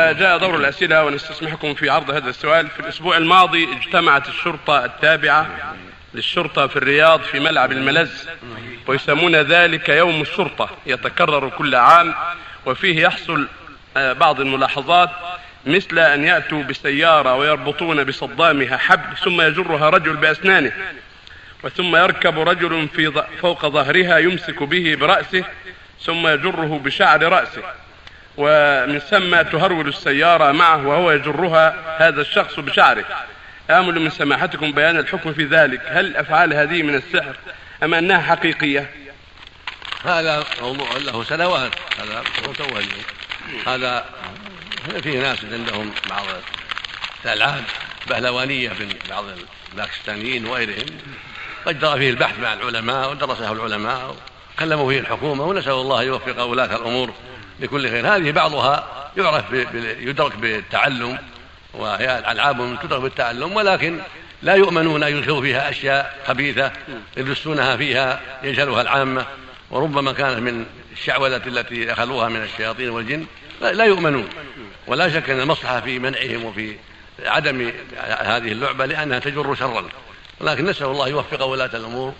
جاء دور الأسئلة ونستسمحكم في عرض هذا السؤال. في الأسبوع الماضي اجتمعت الشرطة التابعة للشرطة في الرياض في ملعب الملز ويسمون ذلك يوم الشرطة يتكرر كل عام وفيه يحصل آه، بعض الملاحظات مثل أن يأتوا بسيارة ويربطون بصدامها حبل ثم يجرها رجل بأسنانه وثم يركب رجل في فوق ظهرها يمسك به برأسه ثم يجره بشعر رأسه. ومن ثم تهرول السيارة معه وهو يجرها هذا الشخص بشعره. آمل من سماحتكم بيان الحكم في ذلك. هل الأفعال هذه من السحر أم أنها حقيقية؟ هذا موضوع له سنوات. هذا متولي هذا في ناس عندهم بعض الألعاب بهلوانية من بعض الباكستانيين وغيرهم. قد جرى فيه البحث مع العلماء ودرسه العلماء وكلموا فيه الحكومة ونسأل الله يوفق ولاة الأمور. لكل خير. هذه بعضها يعرف يدرك بالتعلم وهي ألعاب تدرك بالتعلم ولكن لا يؤمنون أن يدخلوا فيها أشياء خبيثة يدسونها فيها يجهلها العامة. وربما كانت من الشعوذة التي أخذوها من الشياطين والجن. لا يؤمنون. ولا شك أن المصلحة في منعهم وفي عدم هذه اللعبة لأنها تجر شرا. ولكن نسأل الله يوفق ولاة الأمور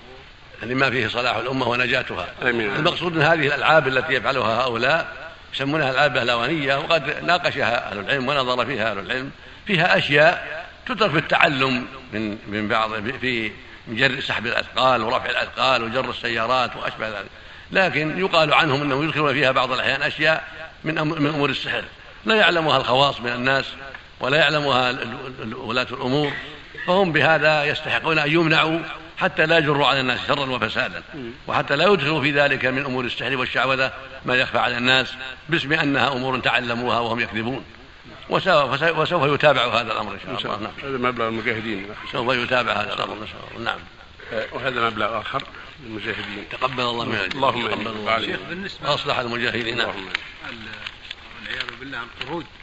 لما فيه صلاح الأمة ونجاتها. آمين. المقصود من هذه الألعاب التي يفعلها هؤلاء يسمونها العاب بهلوانيه وقد ناقشها أهل العلم ونظر فيها أهل العلم. فيها أشياء تترك في التعلم من من بعض في جر سحب الأثقال ورفع الأثقال وجر السيارات وأشبه ذلك. لكن يقال عنهم إنهم يدخلون فيها بعض الأحيان أشياء من من أمور السحر. لا يعلمها الخواص من الناس ولا يعلمها ولاة الأمور. فهم بهذا يستحقون أن يمنعوا حتى لا يجروا على الناس شرا وفسادا. وحتى لا يدخلوا في ذلك من أمور السحر والشعوذة ما يخفى على الناس باسم أنها أمور تعلموها وهم يكذبون. وسوف يتابع هذا الأمر إن شاء الله. نعم. هذا مبلغ المجاهدين. سوف يتابع هذا الأمر إن شاء الله. نعم. آه، وهذا مبلغ آخر للمجاهدين. تقبل الله من اللهم تقبل الله بالنسبة أصلح المجاهدين. نعم والعياذ بالله الطرود